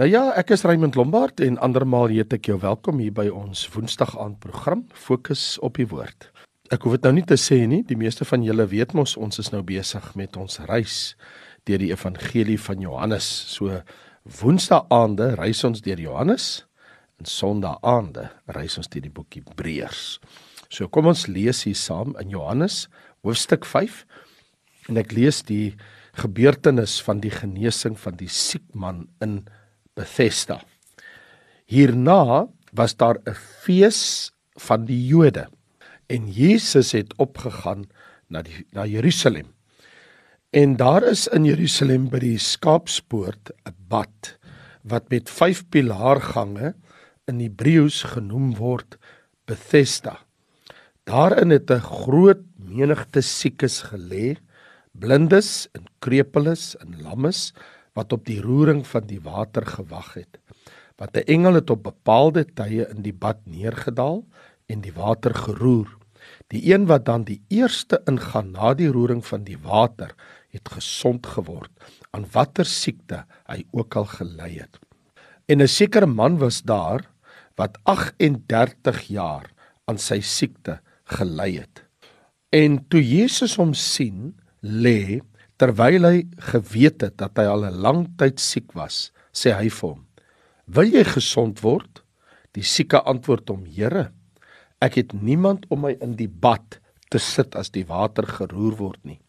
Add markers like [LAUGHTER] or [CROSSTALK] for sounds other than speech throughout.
Nou ja, ek is Raymond Lombard en andermal heet ek jou welkom hier by ons Woensdag aand program Fokus op die Woord. Ek hoef dit nou nie te sê nie, die meeste van julle weet mos ons is nou besig met ons reis deur die evangelie van Johannes. So Woensdae aande reis ons deur Johannes en Sondae aande reis ons deur die boek Hebreërs. So kom ons lees hier saam in Johannes hoofstuk 5 en ek lees die gebeurtenis van die genesing van die siek man in Bethesda. Hierna was daar 'n fees van die Jode en Jesus het opgegaan na die na Jerusalem. En daar is in Jerusalem by die skaapspoort 'n bad wat met 5 pilaargange in Hebreëus genoem word Bethesda. Daarin het 'n groot menigte siekes gelê, blindes en krepeles en lammes wat op die roering van die water gewag het. Wat 'n engel het op bepaalde tye in die bad neergedaal en die water geroer. Die een wat dan die eerste ingaan na die roering van die water, het gesond geword aan watter siekte hy ook al gely het. En 'n sekere man was daar wat 38 jaar aan sy siekte gely het. En toe Jesus hom sien lê Terwyl hy geweet het dat hy al 'n lang tyd siek was, sê hy vir hom: "Wil jy gesond word?" Die sieke antwoord hom: "Here, ek het niemand om my in die bad te sit as die water geroer word nie.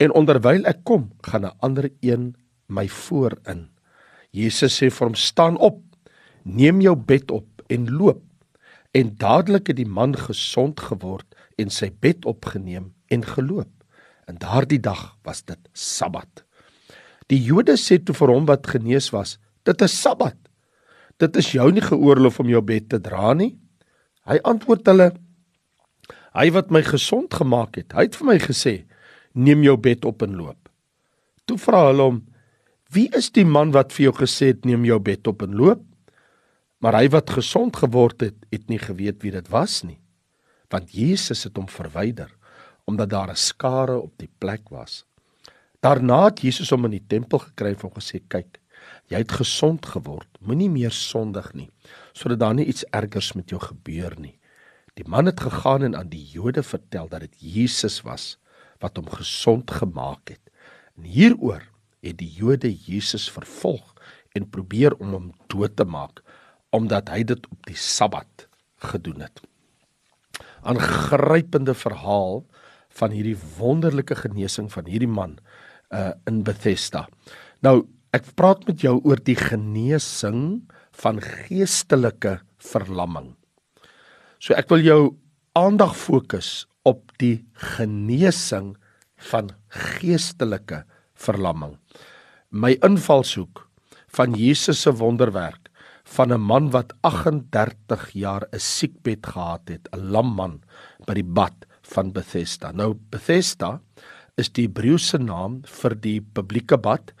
En onderwyl ek kom, gaan 'n ander een my voor in." Jesus sê vir hom: "Staan op, neem jou bed op en loop." En dadelik het die man gesond geword en sy bed opgeneem en geloop. En daardie dag was dit Sabbat. Die Jode sê toe vir hom wat genees was: "Dit is Sabbat. Dit is jou nie geoorloof om jou bed te dra nie." Hy antwoord hulle: "Hy wat my gesond gemaak het, hy het vir my gesê: "Neem jou bed op en loop." Toe vra hulle hom: "Wie is die man wat vir jou gesê het: "Neem jou bed op en loop?" Maar hy wat gesond geword het, het nie geweet wie dit was nie, want Jesus het hom verwyder omdat daar 'n skare op die plek was. Daarna het Jesus hom in die tempel gekry en hom gesê: "Kyk, jy het gesond geword. Moenie meer sondig nie, sodat daar nie iets ergers met jou gebeur nie." Die man het gegaan en aan die Jode vertel dat dit Jesus was wat hom gesond gemaak het. En hieroor het die Jode Jesus vervolg en probeer om hom dood te maak omdat hy dit op die Sabbat gedoen het. 'n Aangrypende verhaal van hierdie wonderlike genesing van hierdie man uh in Bethesda. Nou, ek praat met jou oor die genesing van geestelike verlamming. So ek wil jou aandag fokus op die genesing van geestelike verlamming. My invalshoek van Jesus se wonderwerk van 'n man wat 38 jaar 'n siekbed gehad het, 'n lam man by die bad van Bethesda. Nou Bethesda is die Hebreëse naam vir die publieke bad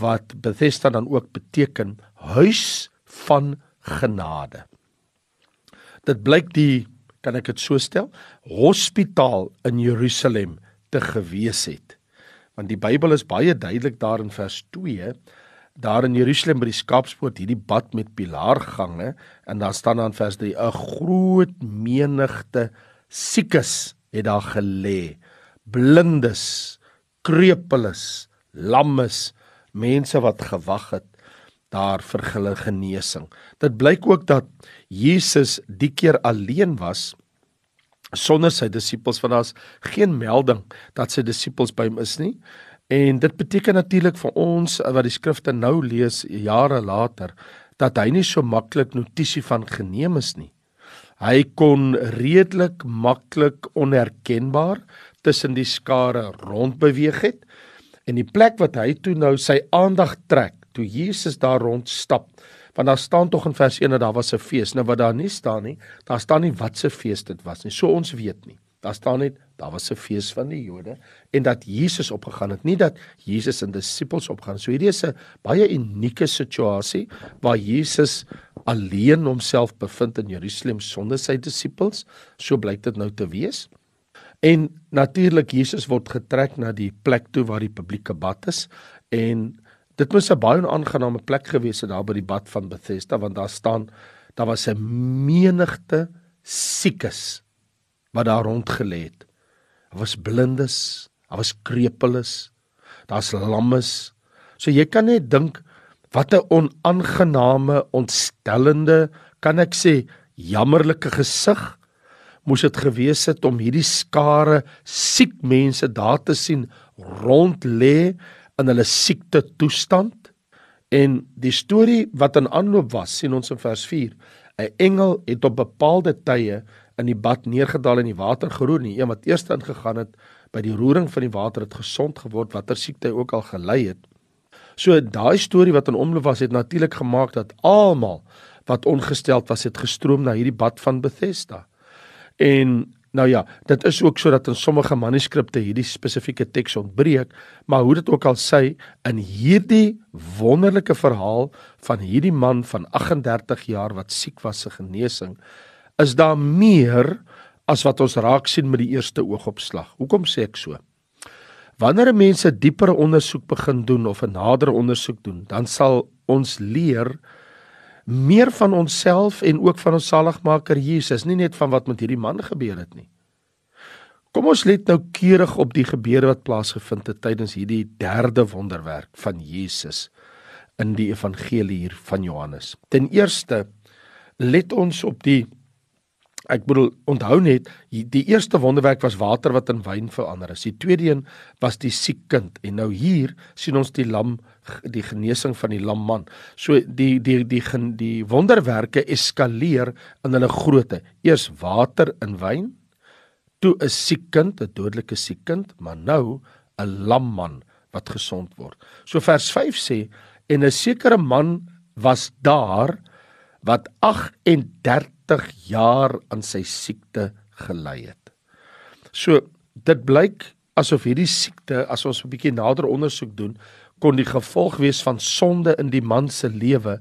wat Bethesda dan ook beteken huis van genade. Dit blyk die kan ek dit so stel, hospitaal in Jerusalem te gewees het. Want die Bybel is baie duidelik daar in vers 2 daar in Jerusalem by die skaapspoort hierdie bad met pilaargange en daar staan dan vers 3 'n groot menigte siekes het daar gelê. Blindes krepeles lammes mense wat gewag het daar vir hulle genesing. Dit blyk ook dat Jesus die keer alleen was sonder sy disippels want daar's geen melding dat sy disippels by hom is nie. En dit beteken natuurlik vir ons wat die skrifte nou lees jare later dat hy nie so maklik notisie van geneem is nie Hy kon redelik maklik onherkenbaar tussen die skare rondbeweeg het en die plek wat hy toe nou sy aandag trek toe Jesus daar rond stap want daar staan tog in vers 1 dat daar was 'n fees. Nou wat daar nie staan nie daar staan nie wat se fees dit was nie. So ons weet nie. Daar staan net daar was 'n fees van die Jode en dat Jesus opgegaan het nie dat Jesus en disippels opgaan so hierdie is 'n baie unieke situasie waar Jesus alleen homself bevind in Jerusalem sonder sy disippels, so blyk dit nou te wees. En natuurlik Jesus word getrek na die plek toe waar die publieke bad is en Dit moes 'n baie onaangename plek gewees het daar by die bad van Bethesda want daar staan daar was 'n menigte siekes wat daar rond gelê het. Daar was blindes, daar was krepeles, daar's lammes. So jy kan net dink wat 'n onaangename, ontstellende, kan ek sê, jammerlike gesig moes dit gewees het om hierdie skare siek mense daar te sien rond lê in hulle siekte toestand en die storie wat in aanloop was sien ons in vers 4 'n engel het op bepaalde tye in die bad neergedaal en die water geroer. Nie een wat eers ingegaan het by die roering van die water het gesond geword watter siekte hy ook al gelei het. So daai storie wat in omloop was het natuurlik gemaak dat almal wat ongesteld was het gestroom na hierdie bad van Bethesda. En Nou ja, dit is ook sodat in sommige manuskripte hierdie spesifieke teks ontbreek, maar hoe dit ook al sê, in hierdie wonderlike verhaal van hierdie man van 38 jaar wat siek was se genesing, is daar meer as wat ons raak sien met die eerste oogopslag. Hoekom sê ek so? Wanneer mense diepere ondersoek begin doen of 'n nadere ondersoek doen, dan sal ons leer meer van onsself en ook van ons saligmaker Jesus, nie net van wat met hierdie man gebeur het nie. Kom ons let nou keurig op die gebeure wat plaasgevind het tydens hierdie derde wonderwerk van Jesus in die evangelie hier van Johannes. Ten eerste let ons op die Ek bedoel onthou net die eerste wonderwerk was water wat in wyn verander is. Die tweede een was die siek kind en nou hier sien ons die lam die genesing van die lam man. So die die die die, die wonderwerke eskaleer in hulle grootte. Eers water in wyn, toe 'n siek kind, 'n dodelike siek kind, maar nou 'n lam man wat gesond word. So vers 5 sê en 'n sekere man was daar wat 38 jaar aan sy siekte gelei het. So dit blyk asof hierdie siekte as ons 'n bietjie nader ondersoek doen kon die gevolg wees van sonde in die man se lewe.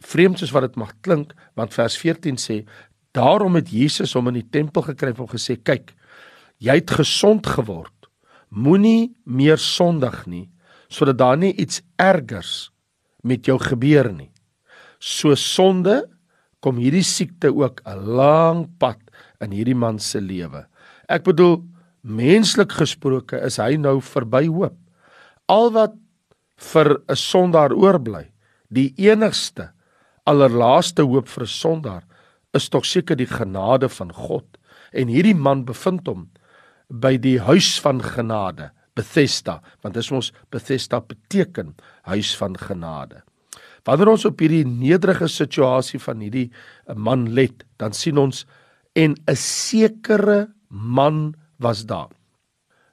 Vreemd soos wat dit mag klink want vers 14 sê daarom het Jesus hom in die tempel gekry en gesê kyk jy het gesond geword. Moenie meer sondig nie sodat daar nie iets ergers met jou gebeur nie. So sonde kom hierdie siekte ook 'n lang pad in hierdie man se lewe. Ek bedoel menslik gesproke is hy nou verby hoop. Al wat vir 'n sondaar oorbly, die enigste allerlaaste hoop vir 'n sondaar is tog seker die genade van God. En hierdie man bevind hom by die huis van genade, Bethesda, want dit is ons Bethesda beteken huis van genade. Wanneer ons op hierdie nederige situasie van hierdie eh, man let, dan sien ons en 'n sekere man was daar.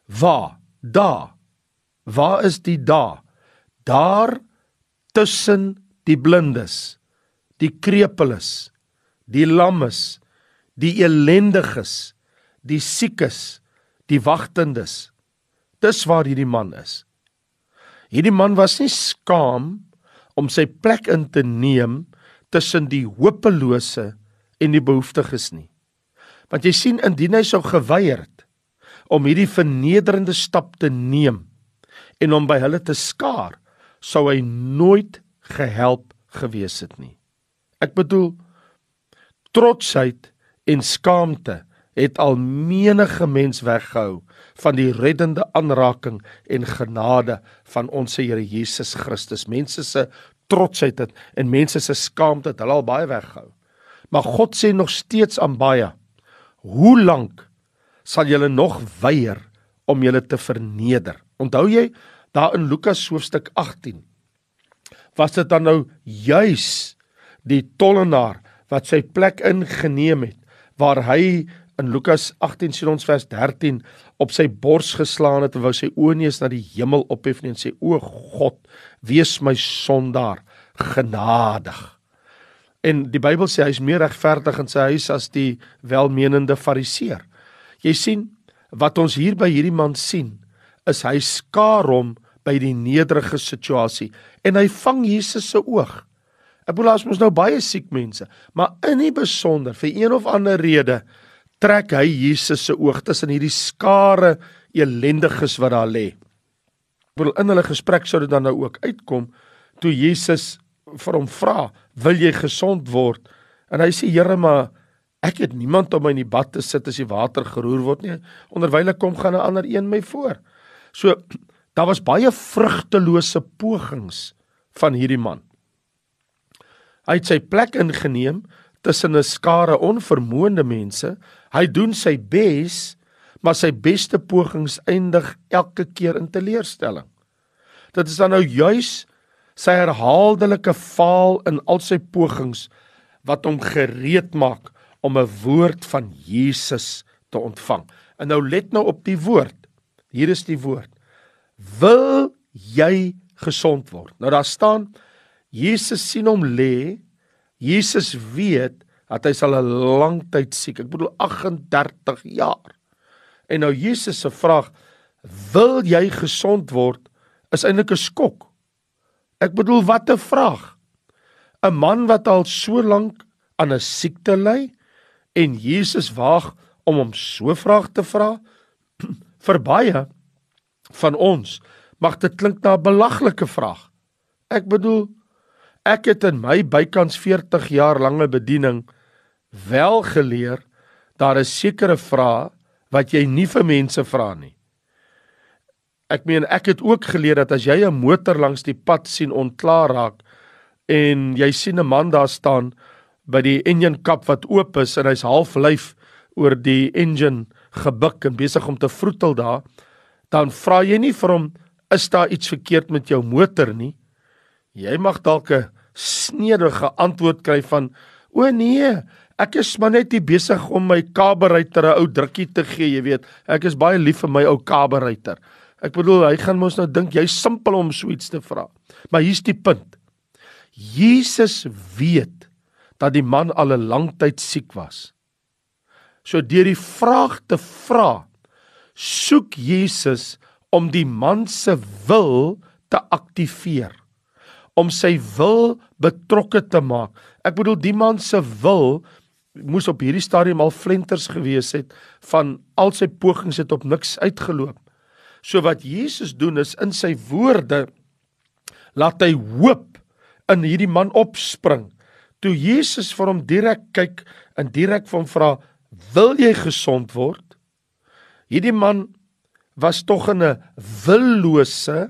Waar? Daar. Waar is die daar? Daar tussen die blindes, die krepeles, die lammes, die elendiges, die siekes, die wagtendes. Dis waar hierdie man is. Hierdie man was nie skaam om sy plek in te neem tussen die hopelose en die behoeftiges nie. Want jy sien indien hy sou geweier het om hierdie vernederende stap te neem en om by hulle te skaar, sou hy nooit gehelp gewees het nie. Ek bedoel trotsheid en skaamte het al menige mens weggehou van die reddende aanraking en genade van ons Here Jesus Christus. Mense se trotsheid het en mense se skaamte het hulle al baie weggehou. Maar God sê nog steeds aan baie: "Hoe lank sal julle nog weier om julle te verneder?" Onthou jy daar in Lukas hoofstuk 18 was dit dan nou juis die tollenaar wat sy plek ingeneem het waar hy in Lukas 18 sien ons vers 13 op sy bors geslaan het en wou sy oë neus na die hemel ophef en sê o God wees my sondaar genadig. En die Bybel sê hy is meer regverdig in sy huis as die welmenende fariseer. Jy sien wat ons hier by hierdie man sien is hy skaar hom by die nederige situasie en hy vang Jesus se oog. Ek bedoel as ons nou baie siek mense, maar in die besonder vir een of ander rede trek hy Jesus se oog tussen hierdie skare elendiges wat daar lê. Wil in hulle gesprek sou dit dan nou ook uitkom toe Jesus vir hom vra, "Wil jy gesond word?" En hy sê, "Here, maar ek het niemand om my in die bad te sit as die water geroer word nie. Onderwyl ek kom gaan 'n ander een my voor." So [CLEARS THROAT] daar was baie vrugtelose pogings van hierdie man. Hy het sy plek ingeneem tussen 'n skare onvermoënde mense. Hy doen sy bes, maar sy beste pogings eindig elke keer in teleurstelling. Dit is dan nou juis sy herhaaldelike faal in al sy pogings wat hom gereed maak om 'n woord van Jesus te ontvang. En nou let nou op die woord. Hier is die woord. Wil jy gesond word? Nou daar staan Jesus sien hom lê. Jesus weet dat hy sal 'n lang tyd siek. Ek bedoel 38 jaar. En nou Jesus se vraag, "Wil jy gesond word?" is eintlik 'n skok. Ek bedoel wat 'n vraag. 'n Man wat al so lank aan 'n siekte ly en Jesus waag om hom so vraag te vra [CLEARS THROAT] vir baie van ons mag dit klink na 'n belaglike vraag. Ek bedoel ek het in my bykans 40 jaar lange bediening wel geleer daar is sekere vrae wat jy nie vir mense vra nie. Ek meen ek het ook geleer dat as jy 'n motor langs die pad sien ontklaar raak en jy sien 'n man daar staan by die engine kap wat oop is en hy's half lyf oor die engine gebuk en besig om te vroetel daar, dan vra jy nie vir hom is daar iets verkeerd met jou motor nie. Jy mag dalk 'n snedige antwoord kry van o nee, ek is maar net besig om my kaberuiter 'n ou drukkie te gee, jy weet. Ek is baie lief vir my ou kaberuiter. Ek bedoel hy gaan mos nou dink jy's simpel om so iets te vra. Maar hier's die punt. Jesus weet dat die man al 'n lang tyd siek was. So deur die vraag te vra, soek Jesus om die man se wil te aktiveer, om sy wil betrokke te maak. Ek bedoel die man se wil moes op hierdie stadium al flenters gewees het van al sy pogings het op niks uitgeloop. So wat Jesus doen is in sy woorde laat hy hoop in hierdie man opspring toe Jesus vir hom direk kyk en direk van vra wil jy gesond word hierdie man was tog in 'n willose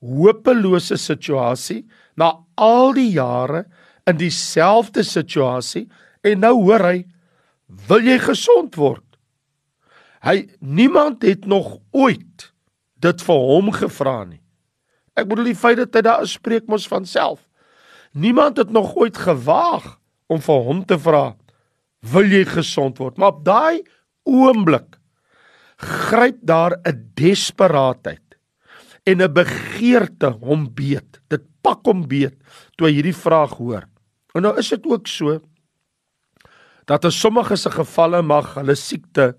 hopelose situasie na al die jare in dieselfde situasie en nou hoor hy wil jy gesond word? Hy niemand het nog ooit dit vir hom gevra nie. Ek bedoel die feit dat hy daar spreek mos van self. Niemand het nog ooit gewaag om vir hom te vra, "Wil jy gesond word?" Maar op daai oomblik gryp daar 'n desperaatheid en 'n begeerte hom beet. Dit pak hom beet toe hy hierdie vraag hoor. En nou is dit ook so dat in sommige se gevalle mag hulle siekte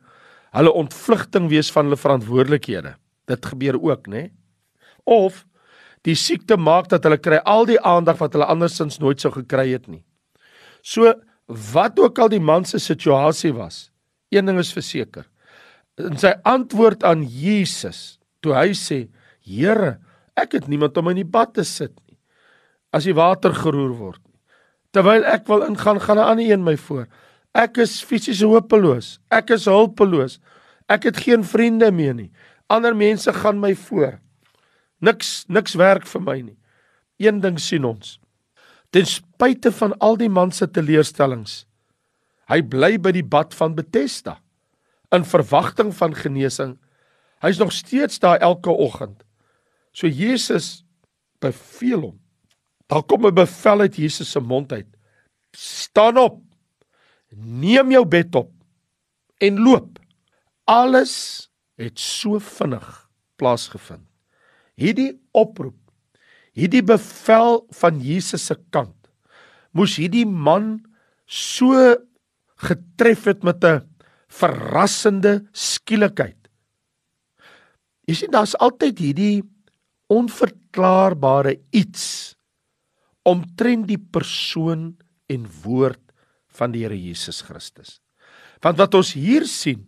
hulle ontvlugting wees van hulle verantwoordelikhede. Dit gebeur ook, né? Of Die siekte maak dat hulle kry al die aandag wat hulle andersins nooit sou gekry het nie. So wat ook al die man se situasie was, een ding is verseker. In sy antwoord aan Jesus, toe hy sê: "Here, ek het niemand om in die bad te sit nie as die water geroer word nie. Terwyl ek wil ingaan, gaan 'n ander een my voor. Ek is fisies hopeloos. Ek is hulpeloos. Ek het geen vriende meer nie. Ander mense gaan my voor. Niks niks werk vir my nie. Een ding sien ons. Ten spyte van al die man se teleurstellings, hy bly by die bad van Bethesda in verwagting van genesing. Hy's nog steeds daar elke oggend. So Jesus beveel hom. Daar kom 'n bevel uit Jesus se mond uit. Staan op. Neem jou bed op en loop. Alles het so vinnig plaasgevind hierdie oproep, hierdie bevel van Jesus se kant moes hierdie man so getref het met 'n verrassende skielikheid. Jy sien daar's altyd hierdie onverklaarbare iets omtrent die persoon en woord van die Here Jesus Christus. Want wat ons hier sien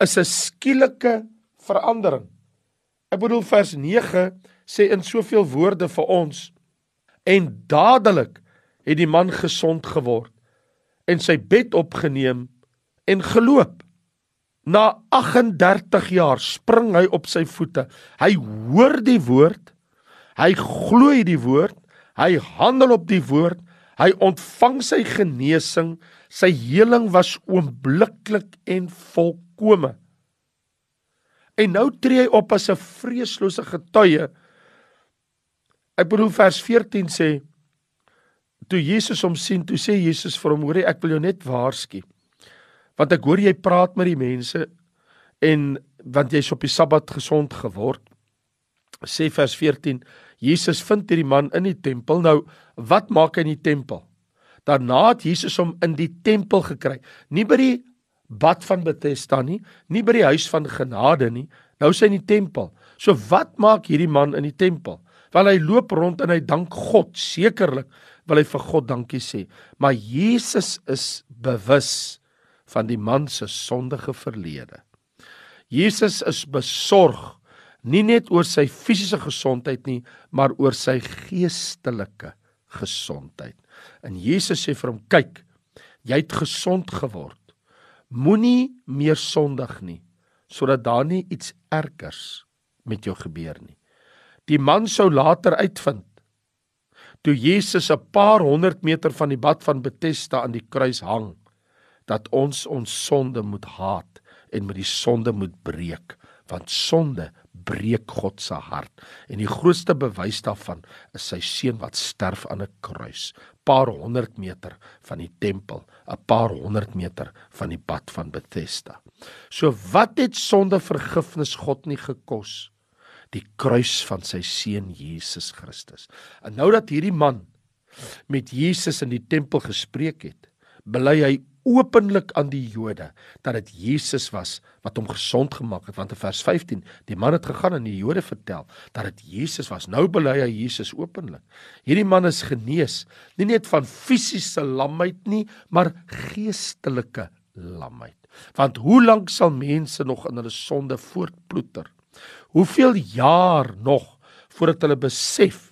is 'n skielike verandering Ek bedoel vers 9 sê in soveel woorde vir ons en dadelik het die man gesond geword en sy bed opgeneem en geloop. Na 38 jaar spring hy op sy voete. Hy hoor die woord. Hy glo die woord. Hy handel op die woord. Hy ontvang sy genesing. Sy heling was oombliklik en volkome. En nou tree hy op as 'n vreeslose getuie. Ek bedoel vers 14 sê toe Jesus hom sien, toe sê Jesus vir hom: "Hoor, ek wil jou net waarsku." Want ek hoor jy praat met die mense en want jy's op die Sabbat gesond geword. Sê vers 14, Jesus vind hierdie man in die tempel. Nou, wat maak hy in die tempel? Daarna het Jesus hom in die tempel gekry. Nie by die bad van Bethesda nie, nie by die huis van genade nie. Nou is hy in die tempel. So wat maak hierdie man in die tempel? Wel hy loop rond en hy dank God. Sekerlik wil hy vir God dankie sê. Maar Jesus is bewus van die man se sondige verlede. Jesus is besorg nie net oor sy fisiese gesondheid nie, maar oor sy geestelike gesondheid. En Jesus sê vir hom: "Kyk, jy het gesond geword. Moenie meer sondig nie, sodat daar nie iets ergers met jou gebeur nie." Die man sou later uitvind toe Jesus 'n paar honderd meter van die bad van Bethesda aan die kruis hang dat ons ons sonde moet haat en met die sonde moet breek want sonde breek God se hart. En die grootste bewys daarvan is sy seun wat sterf aan 'n kruis paar honderd meter van die tempel 'n paar honderd meter van die pad van Bethesda. So wat het sonde vergifnis God nie gekos? Die kruis van sy seun Jesus Christus. En nou dat hierdie man met Jesus in die tempel gespreek het bely hy openlik aan die Jode dat dit Jesus was wat hom gesond gemaak het. Want in vers 15 die man het gegaan en die Jode vertel dat dit Jesus was. Nou bely hy Jesus openlik. Hierdie man is genees nie net van fisiese lamheid nie maar geestelike lamheid. Want hoe lank sal mense nog in hulle sonde voortploeter? Hoeveel jaar nog voordat hulle besef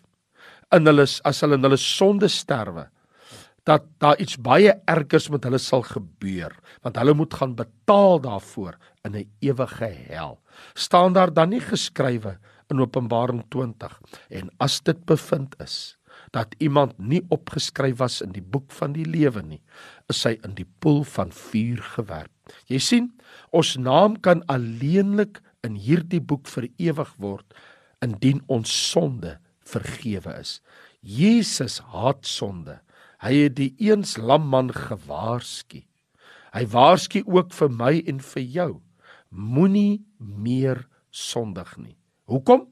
in hulle as hulle in hulle sonde sterwe dat daar iets baie ergers met hulle sal gebeur want hulle moet gaan betaal daarvoor in 'n ewige hel. Staan daar dan nie geskrywe in Openbaring 20 en as dit bevind is dat iemand nie opgeskryf was in die boek van die lewe nie is hy in die poel van vuur gewerp. Jy sien ons naam kan alleenlik in hierdie boek vir ewig word indien ons sonde vergewe is. Jesus haat sonde Hy het die eens lam man gewaarsku. Hy waarsku ook vir my en vir jou. Moenie meer sondig nie. Hoekom?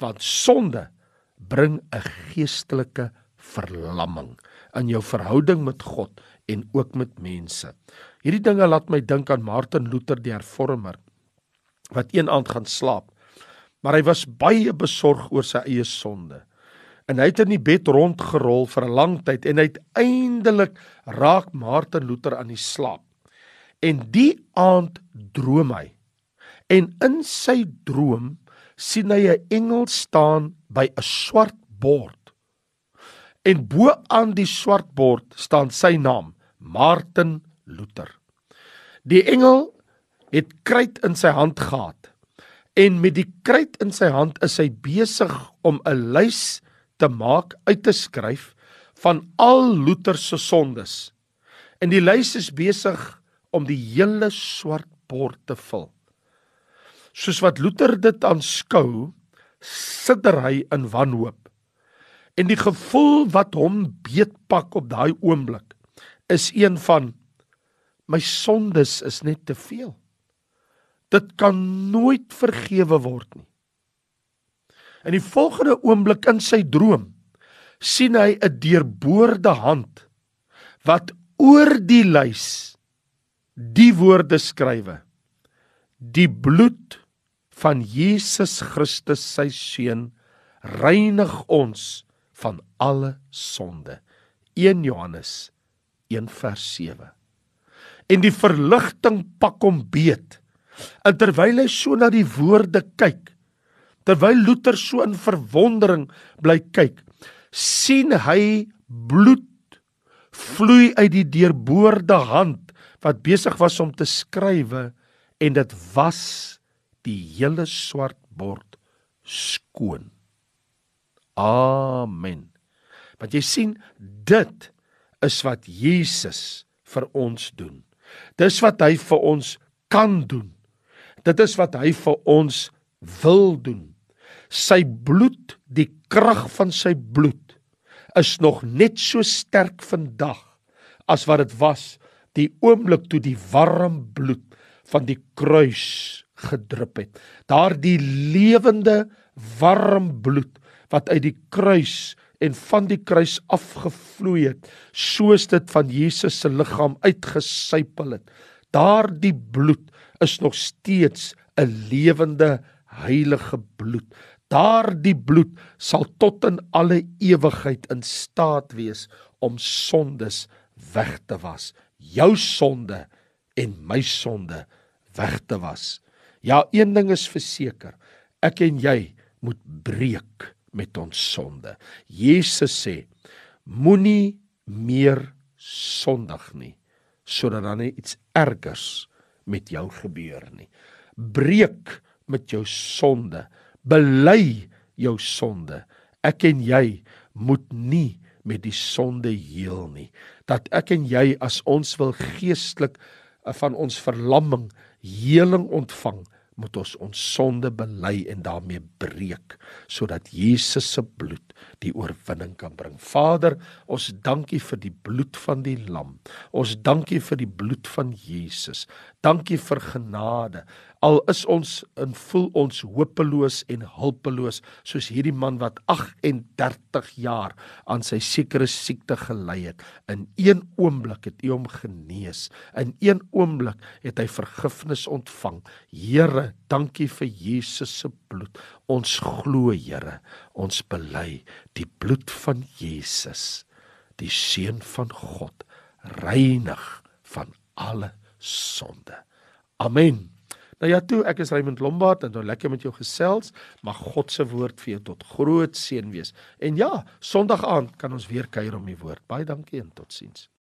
Want sonde bring 'n geestelike verlamming in jou verhouding met God en ook met mense. Hierdie dinge laat my dink aan Martin Luther die hervormer wat een aand gaan slaap. Maar hy was baie besorg oor sy eie sonde en hy het in die bed rondgerol vir 'n lang tyd en uiteindelik raak Martin Luther aan die slaap. En die aand droom hy. En in sy droom sien hy 'n engel staan by 'n swart bord. En bo aan die swart bord staan sy naam, Martin Luther. Die engel het kruit in sy hand gehad. En met die kruit in sy hand is hy besig om 'n lys te maak uit te skryf van al Luther se sondes. En die lys is besig om die hele swart bord te vul. Soos wat Luther dit aanskou, sidder hy in wanhoop. En die gevoel wat hom beetpak op daai oomblik is een van my sondes is net te veel. Dit kan nooit vergewe word nie. In die volgende oomblik in sy droom sien hy 'n deurboorde hand wat oor die lys die woorde skrywe: Die bloed van Jesus Christus sy seun reinig ons van alle sonde. 1 Johannes 1:7. En die verligting pak hom beet. En terwyl hy so na die woorde kyk, Terwyl Luther so in verwondering bly kyk, sien hy bloed vloei uit die deurboorde hand wat besig was om te skrywe en dit was die hele swart bord skoon. Amen. Want jy sien dit is wat Jesus vir ons doen. Dis wat hy vir ons kan doen. Dit is wat hy vir ons wil doen. Sy bloed, die krag van sy bloed is nog net so sterk vandag as wat dit was die oomblik toe die warm bloed van die kruis gedrup het. Daardie lewende warm bloed wat uit die kruis en van die kruis afgevloei het, soos dit van Jesus se liggaam uitgesypel het. Daardie bloed is nog steeds 'n lewende heilige bloed. Daardie bloed sal tot in alle ewigheid in staat wees om sondes weg te was. Jou sonde en my sonde weg te was. Ja, een ding is verseker. Ek en jy moet breek met ons sonde. Jesus sê: Moenie meer sondig nie sodat dan iets ergers met jou gebeur nie. Breek met jou sonde. Bely jou sonde. Ek en jy moet nie met die sonde heel nie. Dat ek en jy as ons wil geestelik eh, van ons verlamming heling ontvang, moet ons ons sonde bely en daarmee breek sodat Jesus se bloed die oorwinning kan bring. Vader, ons dankie vir die bloed van die lam. Ons dankie vir die bloed van Jesus. Dankie vir genade. Al is ons en voel ons hopeloos en hulpeloos soos hierdie man wat 38 jaar aan sy sekere siekte gelei het. In een oomblik het U hom genees. In een oomblik het hy vergifnis ontvang. Here, dankie vir Jesus se bloed. Ons glo, Here, ons bely die bloed van Jesus, die seun van God, reinig van alle sonde. Amen. Nou ja toe, ek is Raymond Lombard en nou lekker met jou gesels. Mag God se woord vir jou tot groot seën wees. En ja, Sondag aand kan ons weer kuier om die woord. Baie dankie en totsiens.